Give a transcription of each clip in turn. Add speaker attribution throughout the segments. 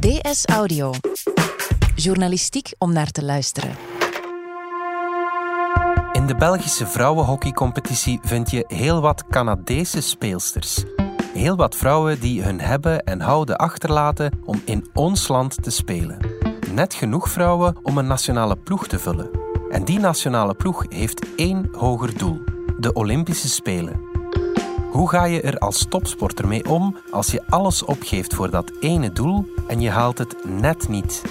Speaker 1: DS Audio. Journalistiek om naar te luisteren.
Speaker 2: In de Belgische vrouwenhockeycompetitie vind je heel wat Canadese speelsters. Heel wat vrouwen die hun hebben en houden achterlaten om in ons land te spelen. Net genoeg vrouwen om een nationale ploeg te vullen. En die nationale ploeg heeft één hoger doel: de Olympische Spelen. Hoe ga je er als topsporter mee om als je alles opgeeft voor dat ene doel en je haalt het net niet?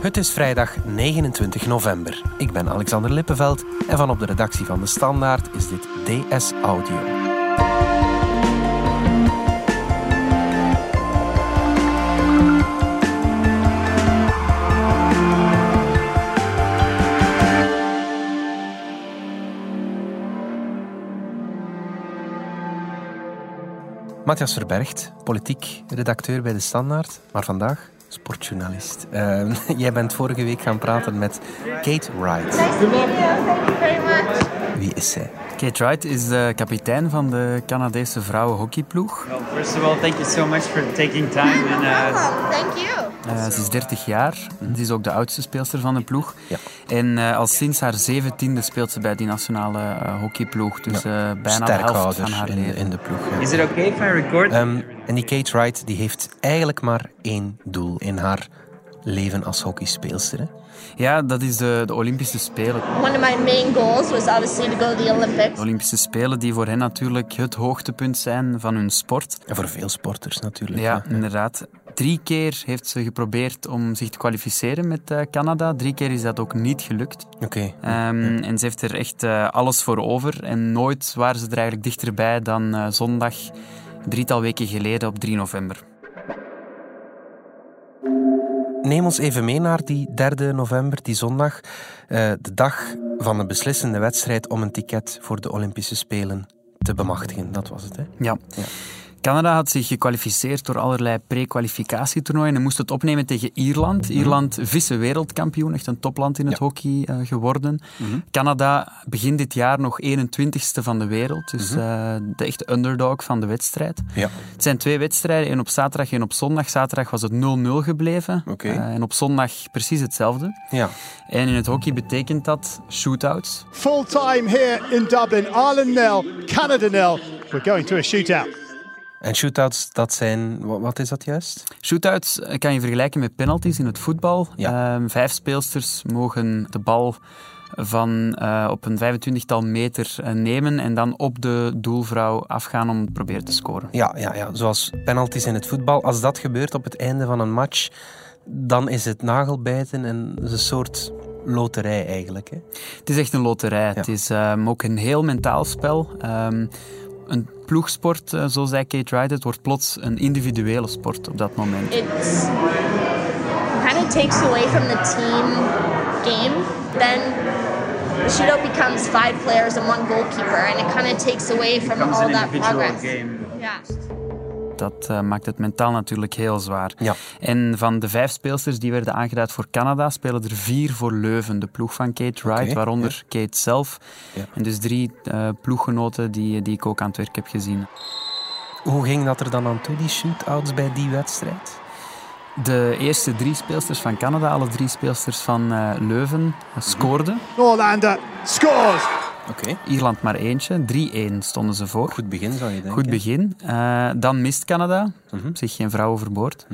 Speaker 2: Het is vrijdag 29 november. Ik ben Alexander Lippenveld en van op de redactie van De Standaard is dit DS Audio. Matthias Verbergt, politiek redacteur bij De Standaard, maar vandaag sportjournalist. Uh, jij bent vorige week gaan praten met Kate Wright.
Speaker 3: Nice to meet you. Thank you very much.
Speaker 2: Wie is zij?
Speaker 4: Kate Wright is de kapitein van de Canadese vrouwenhockeyploeg.
Speaker 5: Well, first of all, thank you so much for taking time. And, uh.
Speaker 3: Thank you.
Speaker 4: Uh, ze is 30 jaar. Ze is ook de oudste speelster van de ploeg.
Speaker 2: Ja.
Speaker 4: En uh, al sinds haar zeventiende speelt ze bij die nationale uh, hockeyploeg. Dus
Speaker 2: Ja.
Speaker 4: uh, bijna de helft
Speaker 2: Sterkhouder
Speaker 4: van haar
Speaker 2: in,
Speaker 4: leven.
Speaker 2: in de ploeg. ja.
Speaker 5: is it okay if I record?
Speaker 2: Ehm, en die Kate Wright die heeft eigenlijk maar één doel in haar leven als hockeyspeelster. Hè?
Speaker 4: Ja, dat is de, de Olympische Spelen.
Speaker 3: One of my main goals was obviously to go to the Olympics.
Speaker 4: De Olympische Spelen die voor hen natuurlijk het hoogtepunt zijn van hun sport.
Speaker 2: En voor veel sporters natuurlijk.
Speaker 4: Ja, inderdaad. Drie keer heeft ze geprobeerd om zich te kwalificeren met eh, Canada. Drie keer is dat ook niet gelukt.
Speaker 2: Oké.
Speaker 4: Ehm, En ze heeft er echt eh, alles voor over. En nooit waren ze er eigenlijk dichterbij dan eh, zondag, drietal weken geleden op 3 november.
Speaker 2: Neem ons even mee naar die 3 november, die zondag. de dag van de beslissende wedstrijd om een ticket voor de Olympische Spelen te bemachtigen. Dat was het, hè?
Speaker 4: Ja.
Speaker 2: Ja.
Speaker 4: Canada had zich gekwalificeerd door allerlei pre-kwalificatietoernooien en moest het opnemen tegen Ierland. Ierland, vice-wereldkampioen, echt een topland in het
Speaker 2: Ja.
Speaker 4: hockey eh, geworden. Canada begint dit jaar nog 21ste van de wereld, dus eh, de echte underdog van de wedstrijd.
Speaker 2: Ja.
Speaker 4: Het zijn twee wedstrijden, één op zaterdag, één op zondag. Zaterdag was het 0-0 gebleven. Eh, en op zondag precies hetzelfde.
Speaker 2: Ja.
Speaker 4: En in het hockey betekent dat shootouts.
Speaker 6: Full time here in Dublin. Ireland nil, Canada nil. We're going to a shootout.
Speaker 2: En shootouts, dat zijn... wa- Wat is dat juist?
Speaker 4: Shootouts eh, kan je vergelijken met penalties in het voetbal.
Speaker 2: Ja.
Speaker 4: Ehm, vijf speelsters mogen de bal van eh, op een 25-tal meter eh, nemen en dan op de doelvrouw afgaan om te proberen te scoren.
Speaker 2: Ja, ja, ja, zoals penalties in het voetbal. Als dat gebeurt op het einde van een match, dan is het nagelbijten en een soort loterij eigenlijk. Hè?
Speaker 4: Het is echt een loterij. Het is ehm, ook een heel mentaal spel. Ehm, een ploegsport, eh, zo zei Kate Wright, het wordt plots een individuele sport op dat moment.
Speaker 3: It's kind of takes away from the team game. Then the shootout becomes five players and one goalkeeper, and it kind of takes away from all that progress.
Speaker 5: game.
Speaker 3: Yeah.
Speaker 4: Dat eh, maakt het mentaal natuurlijk heel zwaar.
Speaker 2: Ja.
Speaker 4: En van de vijf speelsters die werden aangeduid voor Canada, spelen er vier voor Leuven, de ploeg van Kate Wright, waaronder Kate zelf.
Speaker 2: Ja.
Speaker 4: En dus drie eh, ploeggenoten die, die ik ook aan het werk heb gezien.
Speaker 2: Hoe ging dat er dan aan toe, die shootouts bij die wedstrijd?
Speaker 4: De eerste drie speelsters van Canada, alle drie speelsters van eh, Leuven, scoorden.
Speaker 6: Norlander scores.
Speaker 2: Oké.
Speaker 4: Ierland maar eentje, 3-1 stonden ze voor.
Speaker 2: Goed begin, zou je denken.
Speaker 4: Goed begin. Eh, dan mist Canada. Op zich geen vrouw overboord.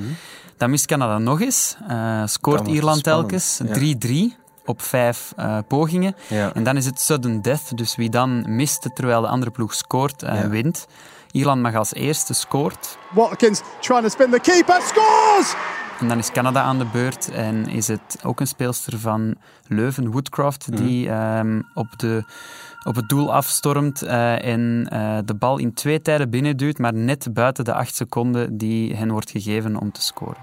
Speaker 4: Dan mist Canada nog eens. Eh, scoort Ierland telkens.
Speaker 2: ja.
Speaker 4: 3-3 op vijf eh, pogingen.
Speaker 2: Ja.
Speaker 4: En dan is het sudden death. Dus wie dan mist terwijl de andere ploeg scoort,
Speaker 2: Ja.
Speaker 4: wint. Ierland mag als eerste scoort.
Speaker 6: Watkins trying to spin the keeper scores.
Speaker 4: En dan is Canada aan de beurt en is het ook een speelster van Leuven, Woodcroft,
Speaker 2: Mhm.
Speaker 4: die ehm, op, de, op het doel afstormt eh, en eh, de bal in twee tijden binnenduwt, maar net buiten de acht seconden die hen wordt gegeven om te scoren.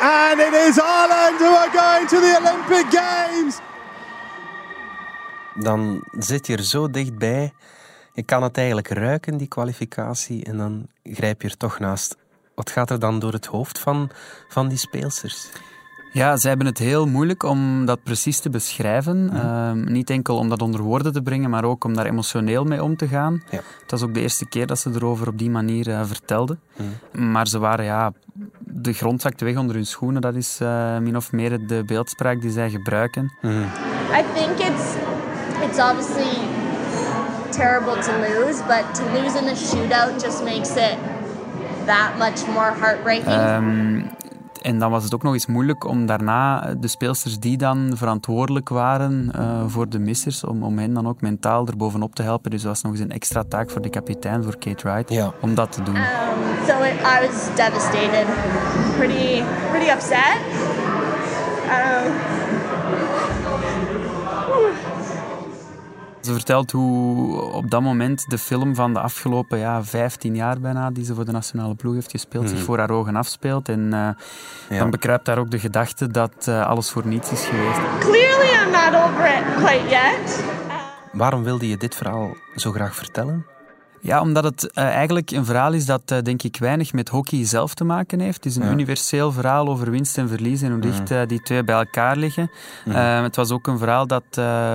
Speaker 6: And it is Ireland who are going to the Olympic Games.
Speaker 2: Dan zit je er zo dichtbij. Je kan het eigenlijk ruiken, die kwalificatie. En dan grijp je er toch naast. Wat gaat er dan door het hoofd van, van die speelsters?
Speaker 4: Ja, ze hebben het heel moeilijk om dat precies te beschrijven. Ehm, niet enkel om dat onder woorden te brengen, maar ook om daar emotioneel mee om te gaan.
Speaker 2: Ja.
Speaker 4: Het was ook de eerste keer dat ze erover op die manier eh, vertelden. Maar ze waren ja, de grond zakte weg onder hun schoenen. Dat is uh, min of meer de beeldspraak die zij gebruiken.
Speaker 3: Mm. I think it's, it's obviously terrible to lose, but to lose in a shootout just makes it that much more heartbreaking.
Speaker 4: Um, en dan was het ook nog eens moeilijk om daarna de speelsters die dan verantwoordelijk waren uh, voor de missers, om, om hen dan ook mentaal erbovenop te helpen. Dus dat was nog eens een extra taak voor de kapitein, voor Kate Wright,
Speaker 2: ja.
Speaker 4: om dat te doen. Um,
Speaker 3: so it, I was devastated, pretty, pretty upset. Um,
Speaker 4: Ze vertelt hoe op dat moment de film van de afgelopen ja, 15 jaar bijna, die ze voor de nationale ploeg heeft gespeeld, zich mhm. voor haar ogen afspeelt. En uh, ja. dan bekruipt daar ook de gedachte dat uh, alles voor niets is geweest.
Speaker 3: Clearly I'm not over it quite yet.
Speaker 2: Waarom wilde je dit verhaal zo graag vertellen?
Speaker 4: Ja, omdat het uh, eigenlijk een verhaal is dat uh, denk ik weinig met hockey zelf te maken heeft. Het is een ja. universeel verhaal over winst en verlies en hoe dicht uh, die twee bij elkaar liggen. het was ook een verhaal dat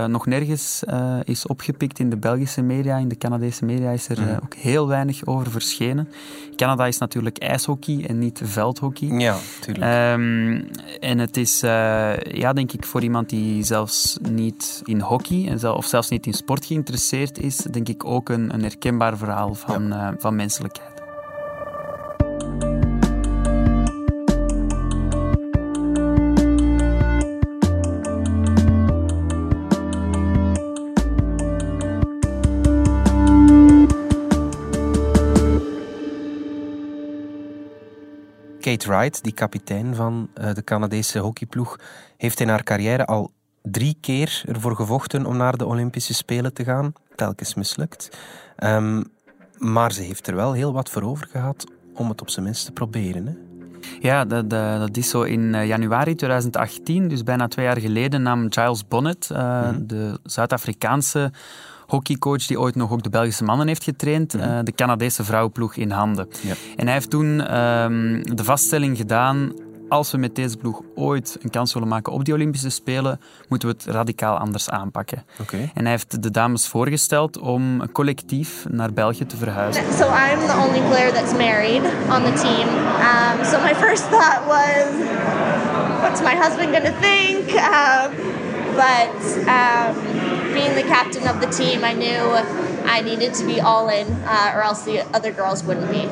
Speaker 4: nog nergens is opgepikt in de Belgische media. In de Canadese media is er ook heel weinig over verschenen. Canada is natuurlijk ijshockey en niet veldhockey.
Speaker 2: Ja, tuurlijk. Um,
Speaker 4: en het is, ja, denk ik, voor iemand die zelfs niet in hockey en zelf, of zelfs niet in sport geïnteresseerd is, denk ik ook een, een herkenbaar verhaal van, ja. uh, van menselijkheid.
Speaker 2: Kate Wright, die kapitein van uh, de Canadese hockeyploeg, heeft in haar carrière al drie keer ervoor gevochten om naar de Olympische Spelen te gaan. Telkens mislukt. Um, maar ze heeft er wel heel wat voor over gehad om het op zijn minst te proberen. Hè?
Speaker 4: Ja, dat, dat, is zo in eh, januari 2018, dus bijna twee jaar geleden, nam Giles Bonnet, uh, mm -hmm. de Zuid-Afrikaanse hockeycoach die ooit nog ook de Belgische mannen heeft getraind, mm -hmm. uh, de Canadese vrouwenploeg in handen.
Speaker 2: Ja.
Speaker 4: En hij heeft toen um, de vaststelling gedaan als we met deze ploeg ooit een kans willen maken op die Olympische Spelen, moeten we het radicaal anders aanpakken.
Speaker 2: Okay.
Speaker 4: En hij heeft de dames voorgesteld om collectief naar België te verhuizen.
Speaker 3: So I'm the only player that's married on the team. Um, so my first thought was, what's my husband going to think? Um, but um, being the captain of the team, I knew I needed to be all in, uh, or else the other girls wouldn't be.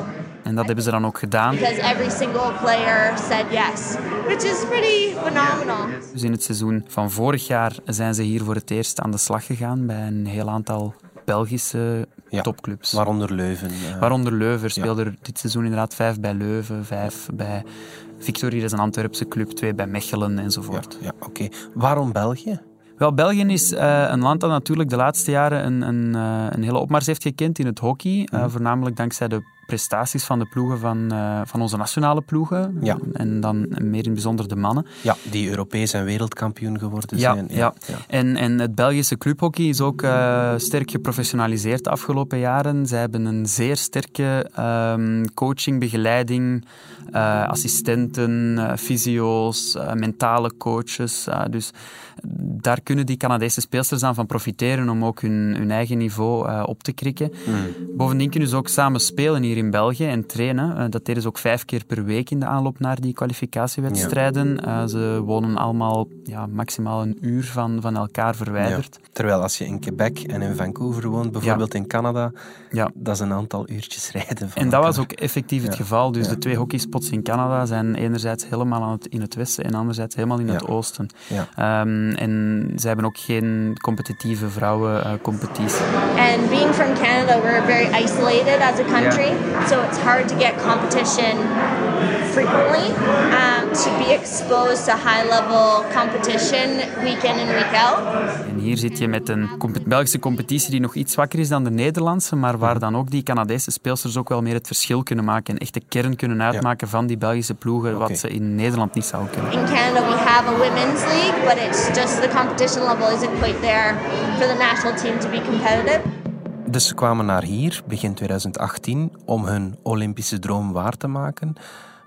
Speaker 4: En dat hebben ze dan ook gedaan.
Speaker 3: Because every single player said yes, which is pretty phenomenal.
Speaker 4: Dus in het seizoen van vorig jaar zijn ze hier voor het eerst aan de slag gegaan bij een heel aantal Belgische ja, topclubs.
Speaker 2: Waaronder Leuven. Uh,
Speaker 4: waaronder Leuven. speelde er dit seizoen inderdaad vijf bij Leuven, vijf bij Victorie, dat is een Antwerpse club, twee bij Mechelen enzovoort.
Speaker 2: Ja, ja oké. Waarom België?
Speaker 4: Wel, België is uh, een land dat natuurlijk de laatste jaren een, een, uh, een hele opmars heeft gekend in het hockey. Uh, voornamelijk dankzij de prestaties van de ploegen van, uh, van onze nationale ploegen.
Speaker 2: Ja.
Speaker 4: En dan meer in het bijzonder de mannen.
Speaker 2: Ja, die Europees en wereldkampioen geworden
Speaker 4: ja,
Speaker 2: zijn.
Speaker 4: Ja, ja. En, en het Belgische clubhockey is ook uh, sterk geprofessionaliseerd de afgelopen jaren. Zij hebben een zeer sterke um, coaching, begeleiding, uh, assistenten, fysio's, mentale coaches. dus daar kunnen die Canadese speelsters dan van profiteren om ook hun, hun eigen niveau op te krikken.
Speaker 2: Mm.
Speaker 4: Bovendien kunnen ze ook samen spelen hier in België en trainen. dat deden ze ook vijf keer per week in de aanloop naar die kwalificatiewedstrijden. Ja. Ze wonen allemaal ja, maximaal een uur van, van elkaar verwijderd.
Speaker 2: Ja. Terwijl als je in Quebec en in Vancouver woont, bijvoorbeeld in Canada,
Speaker 4: ja.
Speaker 2: dat is een aantal uurtjes rijden. Van
Speaker 4: en dat was ook effectief het geval. Dus de twee in Canada zijn enerzijds helemaal het, in het westen en anderzijds helemaal in het oosten. Um, en ze hebben ook geen competitieve vrouwencompetitie.
Speaker 3: Uh, and being from Canada, we're very isolated as a country. So it's hard to get competition frequently. Um, to be exposed to high level competition week in and week out.
Speaker 4: Hier zit je met een Belgische competitie die nog iets zwakker is dan de Nederlandse, maar waar dan ook die Canadese speelsters ook wel meer het verschil kunnen maken en echt de kern kunnen uitmaken ja. van die Belgische ploegen, okay. wat ze in Nederland niet zouden kunnen.
Speaker 3: In Canada we have a women's league, but it's just the competition level isn't quite there for the national team to be competitive.
Speaker 2: Dus ze kwamen naar hier, begin 2018, om hun Olympische droom waar te maken.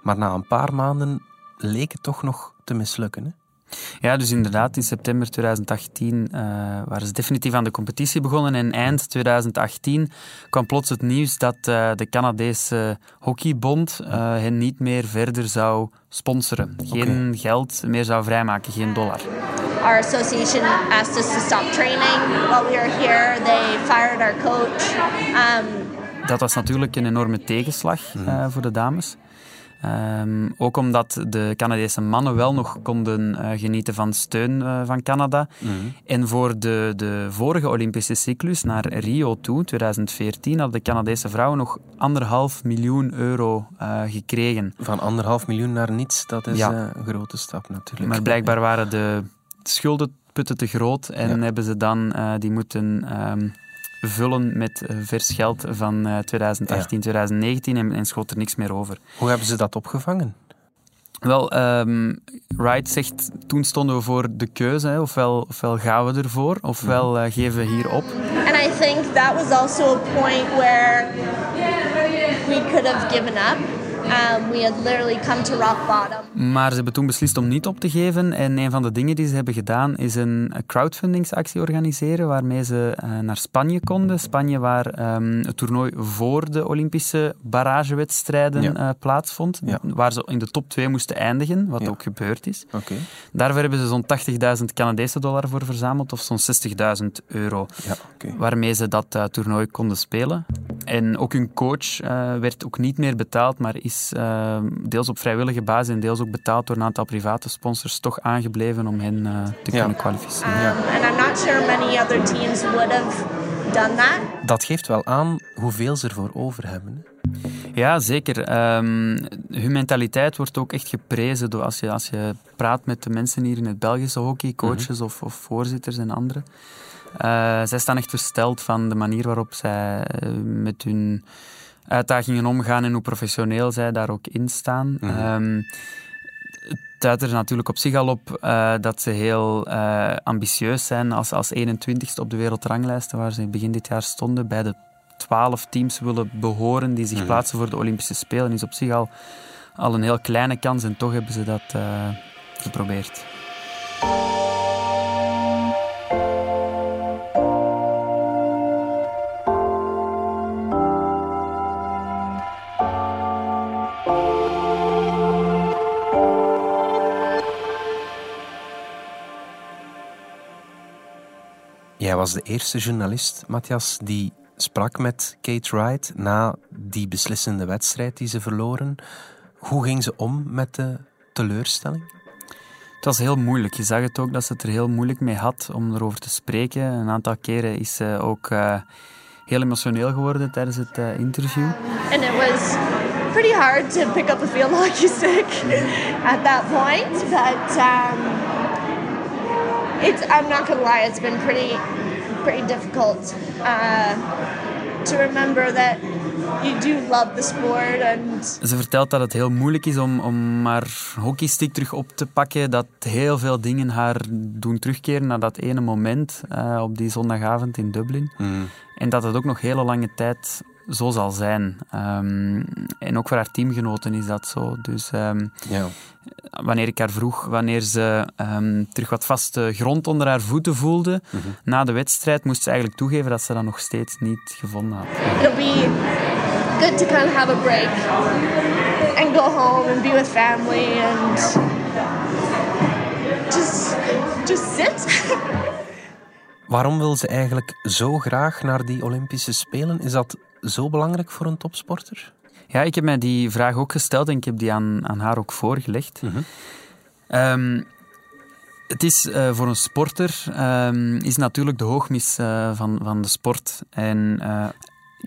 Speaker 2: Maar na een paar maanden leek het toch nog te mislukken. Hè?
Speaker 4: Ja, dus inderdaad, in september 2018 uh, waren ze definitief aan de competitie begonnen. En eind 2018 kwam plots het nieuws dat uh, de Canadese Hockeybond uh, hen niet meer verder zou sponsoren. Geen okay. geld meer zou vrijmaken, geen dollar.
Speaker 3: Our association asked us to stop training while we were here. They fired our coach. Um,
Speaker 4: dat was natuurlijk een enorme tegenslag uh, voor de dames. Um, ook omdat de Canadese mannen wel nog konden uh, genieten van steun uh, van Canada. Mm. En voor de, de vorige Olympische cyclus naar Rio toe, 2014, hadden de Canadese vrouwen nog anderhalf miljoen euro uh, gekregen.
Speaker 2: Van anderhalf miljoen naar niets, dat is ja. een grote stap natuurlijk.
Speaker 4: Maar blijkbaar waren de schuldenputten te groot en ja. hebben ze dan die moeten... Um, vullen met eh, vers geld van 2018, eh, 2019 en, en schot er niks meer over.
Speaker 2: Hoe hebben ze dat opgevangen?
Speaker 4: Wel, um, Wright zegt, toen stonden we voor de keuze, hè, ofwel, ofwel gaan we ervoor, ofwel uh, geven we hier op.
Speaker 3: And I think that was also a point where we could have given up. Um, we had literally come to rock bottom.
Speaker 4: Maar ze hebben toen beslist om niet op te geven. En een van de dingen die ze hebben gedaan is een crowdfundingsactie organiseren waarmee ze uh, naar Spanje konden. Spanje waar um, het toernooi voor de Olympische barragewedstrijden ja. uh, plaatsvond. Ja. Waar ze in de top 2 moesten eindigen, wat ja. ook gebeurd is.
Speaker 2: Okay.
Speaker 4: Daarvoor hebben ze zo'n 80.000 Canadese dollar voor verzameld, of zo'n 60.000 euro.
Speaker 2: Okay.
Speaker 4: Waarmee ze dat uh, toernooi konden spelen. En ook hun coach werd ook niet meer betaald, maar is uh, deels op vrijwillige basis en deels ook betaald door een aantal private sponsors toch aangebleven om hen uh, te kunnen kwalificeren. Um,
Speaker 3: and I'm not sure many other teams would have done that.
Speaker 2: Dat geeft wel aan hoeveel ze ervoor over hebben.
Speaker 4: Ja, zeker. Um, hun mentaliteit wordt ook echt geprezen door als je, als je praat met de mensen hier in het Belgische hockey, coaches mm -hmm. of, of, voorzitters en anderen. Uh, zij staan echt versteld van de manier waarop zij uh, met hun uitdagingen omgaan en hoe professioneel zij daar ook in staan. Mm -hmm. het duidt er natuurlijk op zich al op uh, dat ze heel ambitieus zijn als, als 21ste op de wereldranglijsten, waar ze begin dit jaar stonden. Bij de 12 teams willen behoren die zich mm -hmm. plaatsen voor de Olympische Spelen. Is op zich al, al een heel kleine kans en toch hebben ze dat geprobeerd.
Speaker 2: Jij was de eerste journalist, Matthias, die sprak met Kate Wright na die beslissende wedstrijd die ze verloren. Hoe ging ze om met de teleurstelling?
Speaker 4: Het was heel moeilijk. Je zag het ook dat ze het er heel moeilijk mee had om erover te spreken. Een aantal keren is ze ook uh, heel emotioneel geworden tijdens het uh, interview.
Speaker 3: And it was pretty hard to pick up a field hockey stick at that point, but um, it's I'm not gonna lie, it's been pretty pretty difficult uh, to remember that you do love the sport. And...
Speaker 4: Ze vertelt dat het heel moeilijk is om, om haar hockeystick terug op te pakken. Dat heel veel dingen haar doen terugkeren naar dat ene moment uh, op die zondagavond in Dublin.
Speaker 2: Mm.
Speaker 4: En dat het ook nog hele lange tijd zo zal zijn. Um, en ook voor haar teamgenoten is dat zo. Dus um,
Speaker 2: ja.
Speaker 4: wanneer ik haar vroeg wanneer ze um, terug wat vaste grond onder haar voeten voelde
Speaker 2: mm -hmm.
Speaker 4: na de wedstrijd, moest ze eigenlijk toegeven dat ze dat nog steeds niet gevonden had.
Speaker 3: It'll be good to kind of have a break and go home and be with family and just just sit.
Speaker 2: Waarom wil ze eigenlijk zo graag naar die Olympische Spelen? Is dat zo belangrijk voor een topsporter?
Speaker 4: Ja, ik heb mij die vraag ook gesteld en ik heb die aan, aan haar ook voorgelegd.
Speaker 2: Mm -hmm.
Speaker 4: um, het is uh, voor een sporter um, is natuurlijk de hoogmis uh, van, van de sport. En uh,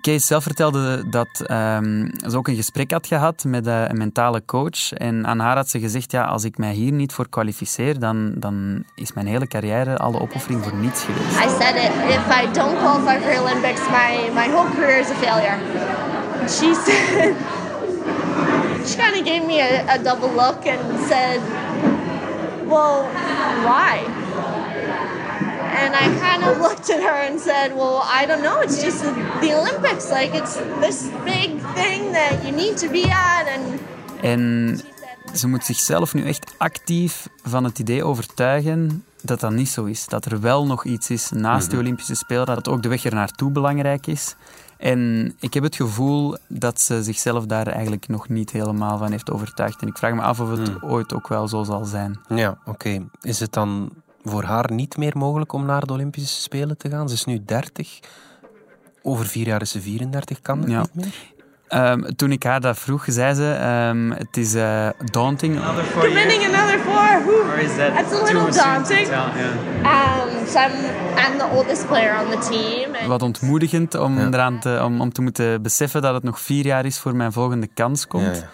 Speaker 4: Kees zelf vertelde dat um, ze ook een gesprek had gehad met uh, een mentale coach. En aan haar had ze gezegd, ja, als ik mij hier niet voor kwalificeer, dan, dan is mijn hele carrière, alle opoffering voor niets geweest.
Speaker 3: I said it, if I don't qualify for Olympics, my, my whole career is a failure. She said, she kind of gave me a, a double look and said, well, why? And I kind of looked at her and said, Well, I don't know. It's just the Olympics. Like, it's this big thing that you need to be at. And
Speaker 4: en ze moet zichzelf nu echt actief van het idee overtuigen dat dat niet zo is. Dat er wel nog iets is naast de Olympische Spelen, dat ook de weg er naartoe belangrijk is. En ik heb het gevoel dat ze zichzelf daar eigenlijk nog niet helemaal van heeft overtuigd. En ik vraag me af of het ooit ook wel zo zal zijn.
Speaker 2: Ja, oké. Is het dan voor haar niet meer mogelijk om naar de Olympische Spelen te gaan? Ze is nu 30. Over vier jaar is ze 34. Kan dat
Speaker 4: Ja.
Speaker 2: niet meer?
Speaker 4: Ehm, toen ik haar dat vroeg, zei ze: ehm, Het is eh, daunting.
Speaker 5: Another four years?
Speaker 3: Committing another four. whew,
Speaker 5: Or is that
Speaker 3: That's a little daunting. Um, so I'm, I'm the oldest player on the team. And
Speaker 4: Wat ontmoedigend om,
Speaker 2: Ja.
Speaker 4: eraan te, om, om te moeten beseffen dat het nog vier jaar is voor mijn volgende kans komt.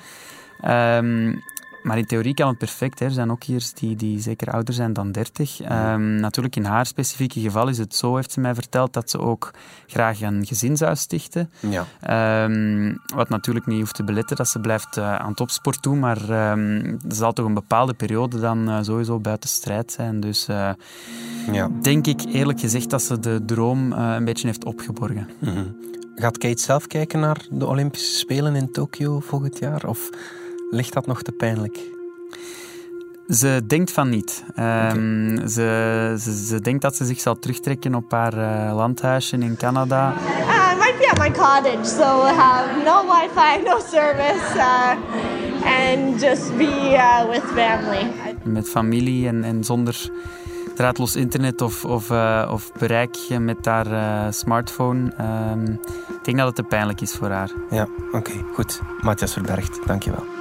Speaker 2: Ja,
Speaker 4: Ehm, maar in theorie kan het perfect. Hè. Er zijn ook hier die, die zeker ouder zijn dan 30. Ehm, natuurlijk, in haar specifieke geval is het zo, heeft ze mij verteld, dat ze ook graag een gezin zou stichten.
Speaker 2: Ja.
Speaker 4: Ehm, wat natuurlijk niet hoeft te beletten dat ze blijft eh, aan topsport doen, maar ehm er zal toch een bepaalde periode dan eh, sowieso buiten strijd zijn. Dus eh,
Speaker 2: ja.
Speaker 4: denk ik eerlijk gezegd dat ze de droom een beetje heeft opgeborgen.
Speaker 2: Mhm. Gaat Kate zelf kijken naar de Olympische Spelen in Tokio volgend jaar? Of ligt dat nog te pijnlijk?
Speaker 4: Ze denkt van niet. Ehm, ze, ze, ze denkt dat ze zich zal terugtrekken op haar eh, landhuisje in Canada.
Speaker 3: uh, I might be at my cottage, so we'll have no Wi-Fi, no service, uh, and just be uh, with family.
Speaker 4: Met familie en, en zonder draadloos internet of, of, eh, of bereik met haar eh, smartphone. Ehm, ik denk dat het te pijnlijk is voor haar.
Speaker 2: Ja, oké, goed. Matthias Verbergt, dankjewel.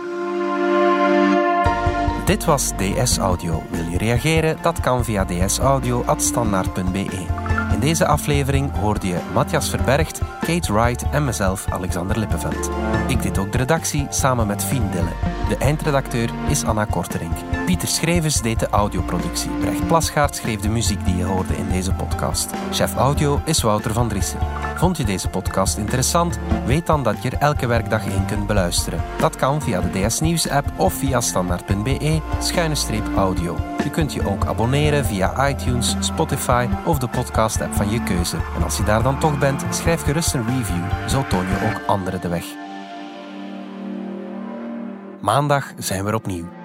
Speaker 2: Dit was DS Audio. Wil je reageren? Dat kan via dsaudio.standaard.be. In deze aflevering hoorde je Matthias Verbergt, Kate Wright en mezelf, Alexander Lippenveld. Ik deed ook de redactie samen met Fien Dille. De eindredacteur is Anna Korterink. Pieter Schrevers deed de audioproductie. Brecht Plasgaard schreef de muziek die je hoorde in deze podcast. Chef audio is Wouter van Driessen. Vond je deze podcast interessant? Weet dan dat je er elke werkdag in kunt beluisteren. Dat kan via de DS Nieuws app of via standaard.be schuine streep audio. Je kunt je ook abonneren via iTunes, Spotify of de podcast app van je keuze. En als je daar dan toch bent, schrijf gerust een review. Zo toon je ook anderen de weg. Maandag zijn we opnieuw.